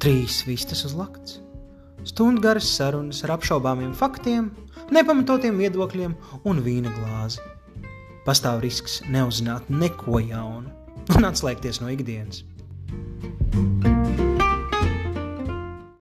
Trīs vistas uz lakts, stundu garas sarunas ar apšaubāmiem faktiem, nepamatotiem viedokļiem un vīna glāzi. Pastāv risks neuzzināt neko jaunu un atslēgties no ikdienas.